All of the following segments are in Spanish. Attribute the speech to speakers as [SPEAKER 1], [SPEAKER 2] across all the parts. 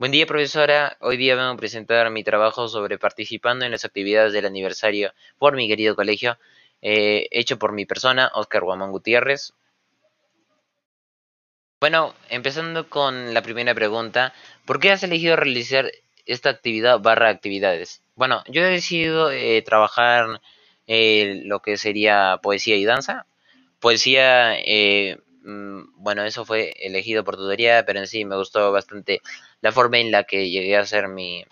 [SPEAKER 1] Buen día, profesora. Hoy día vengo a presentar mi trabajo sobre participando en las actividades del aniversario por mi querido colegio, eh, hecho por mi persona, Oscar Guamán Gutiérrez. Bueno, empezando con la primera pregunta, ¿por qué has elegido realizar esta actividad barra actividades? Bueno, yo he decidido eh, trabajar eh, lo que sería poesía y danza. Poesía bueno, eso fue elegido por tutoría, pero en sí me gustó bastante la forma en la que llegué a hacer mi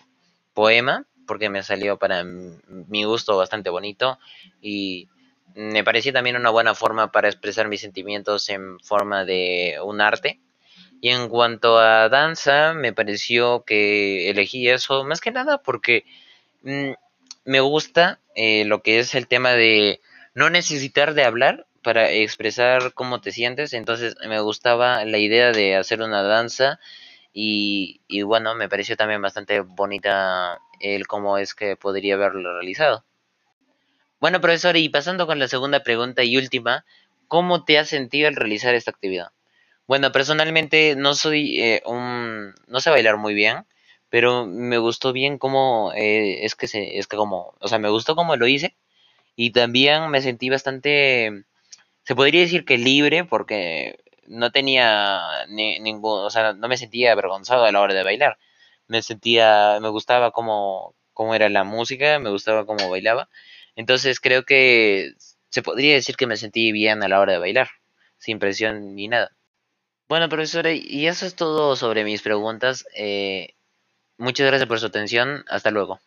[SPEAKER 1] poema, porque me salió para mi gusto bastante bonito y me parecía también una buena forma para expresar mis sentimientos en forma de un arte. Y en cuanto a danza, me pareció que elegí eso más que nada porque mm, me gusta eh, lo que es el tema de no necesitar de hablar para expresar cómo te sientes. Entonces me gustaba la idea de hacer una danza y, bueno, me pareció también bastante bonita el cómo es que podría haberlo realizado. Bueno, profesor, y pasando con la segunda pregunta y última, ¿cómo te has sentido al realizar esta actividad? Bueno, personalmente no soy eh, un... no sé bailar muy bien, pero me gustó bien cómo eh, es que se... es que como... o sea, me gustó cómo lo hice y también me sentí bastante se podría decir que libre porque no tenía ningún, o sea, no me sentía avergonzado a la hora de bailar. Me sentía, me gustaba cómo, cómo era la música, me gustaba cómo bailaba. Entonces creo que se podría decir que me sentí bien a la hora de bailar, sin presión ni nada. Bueno, profesora, y eso es todo sobre mis preguntas. Eh, muchas gracias por su atención. Hasta luego.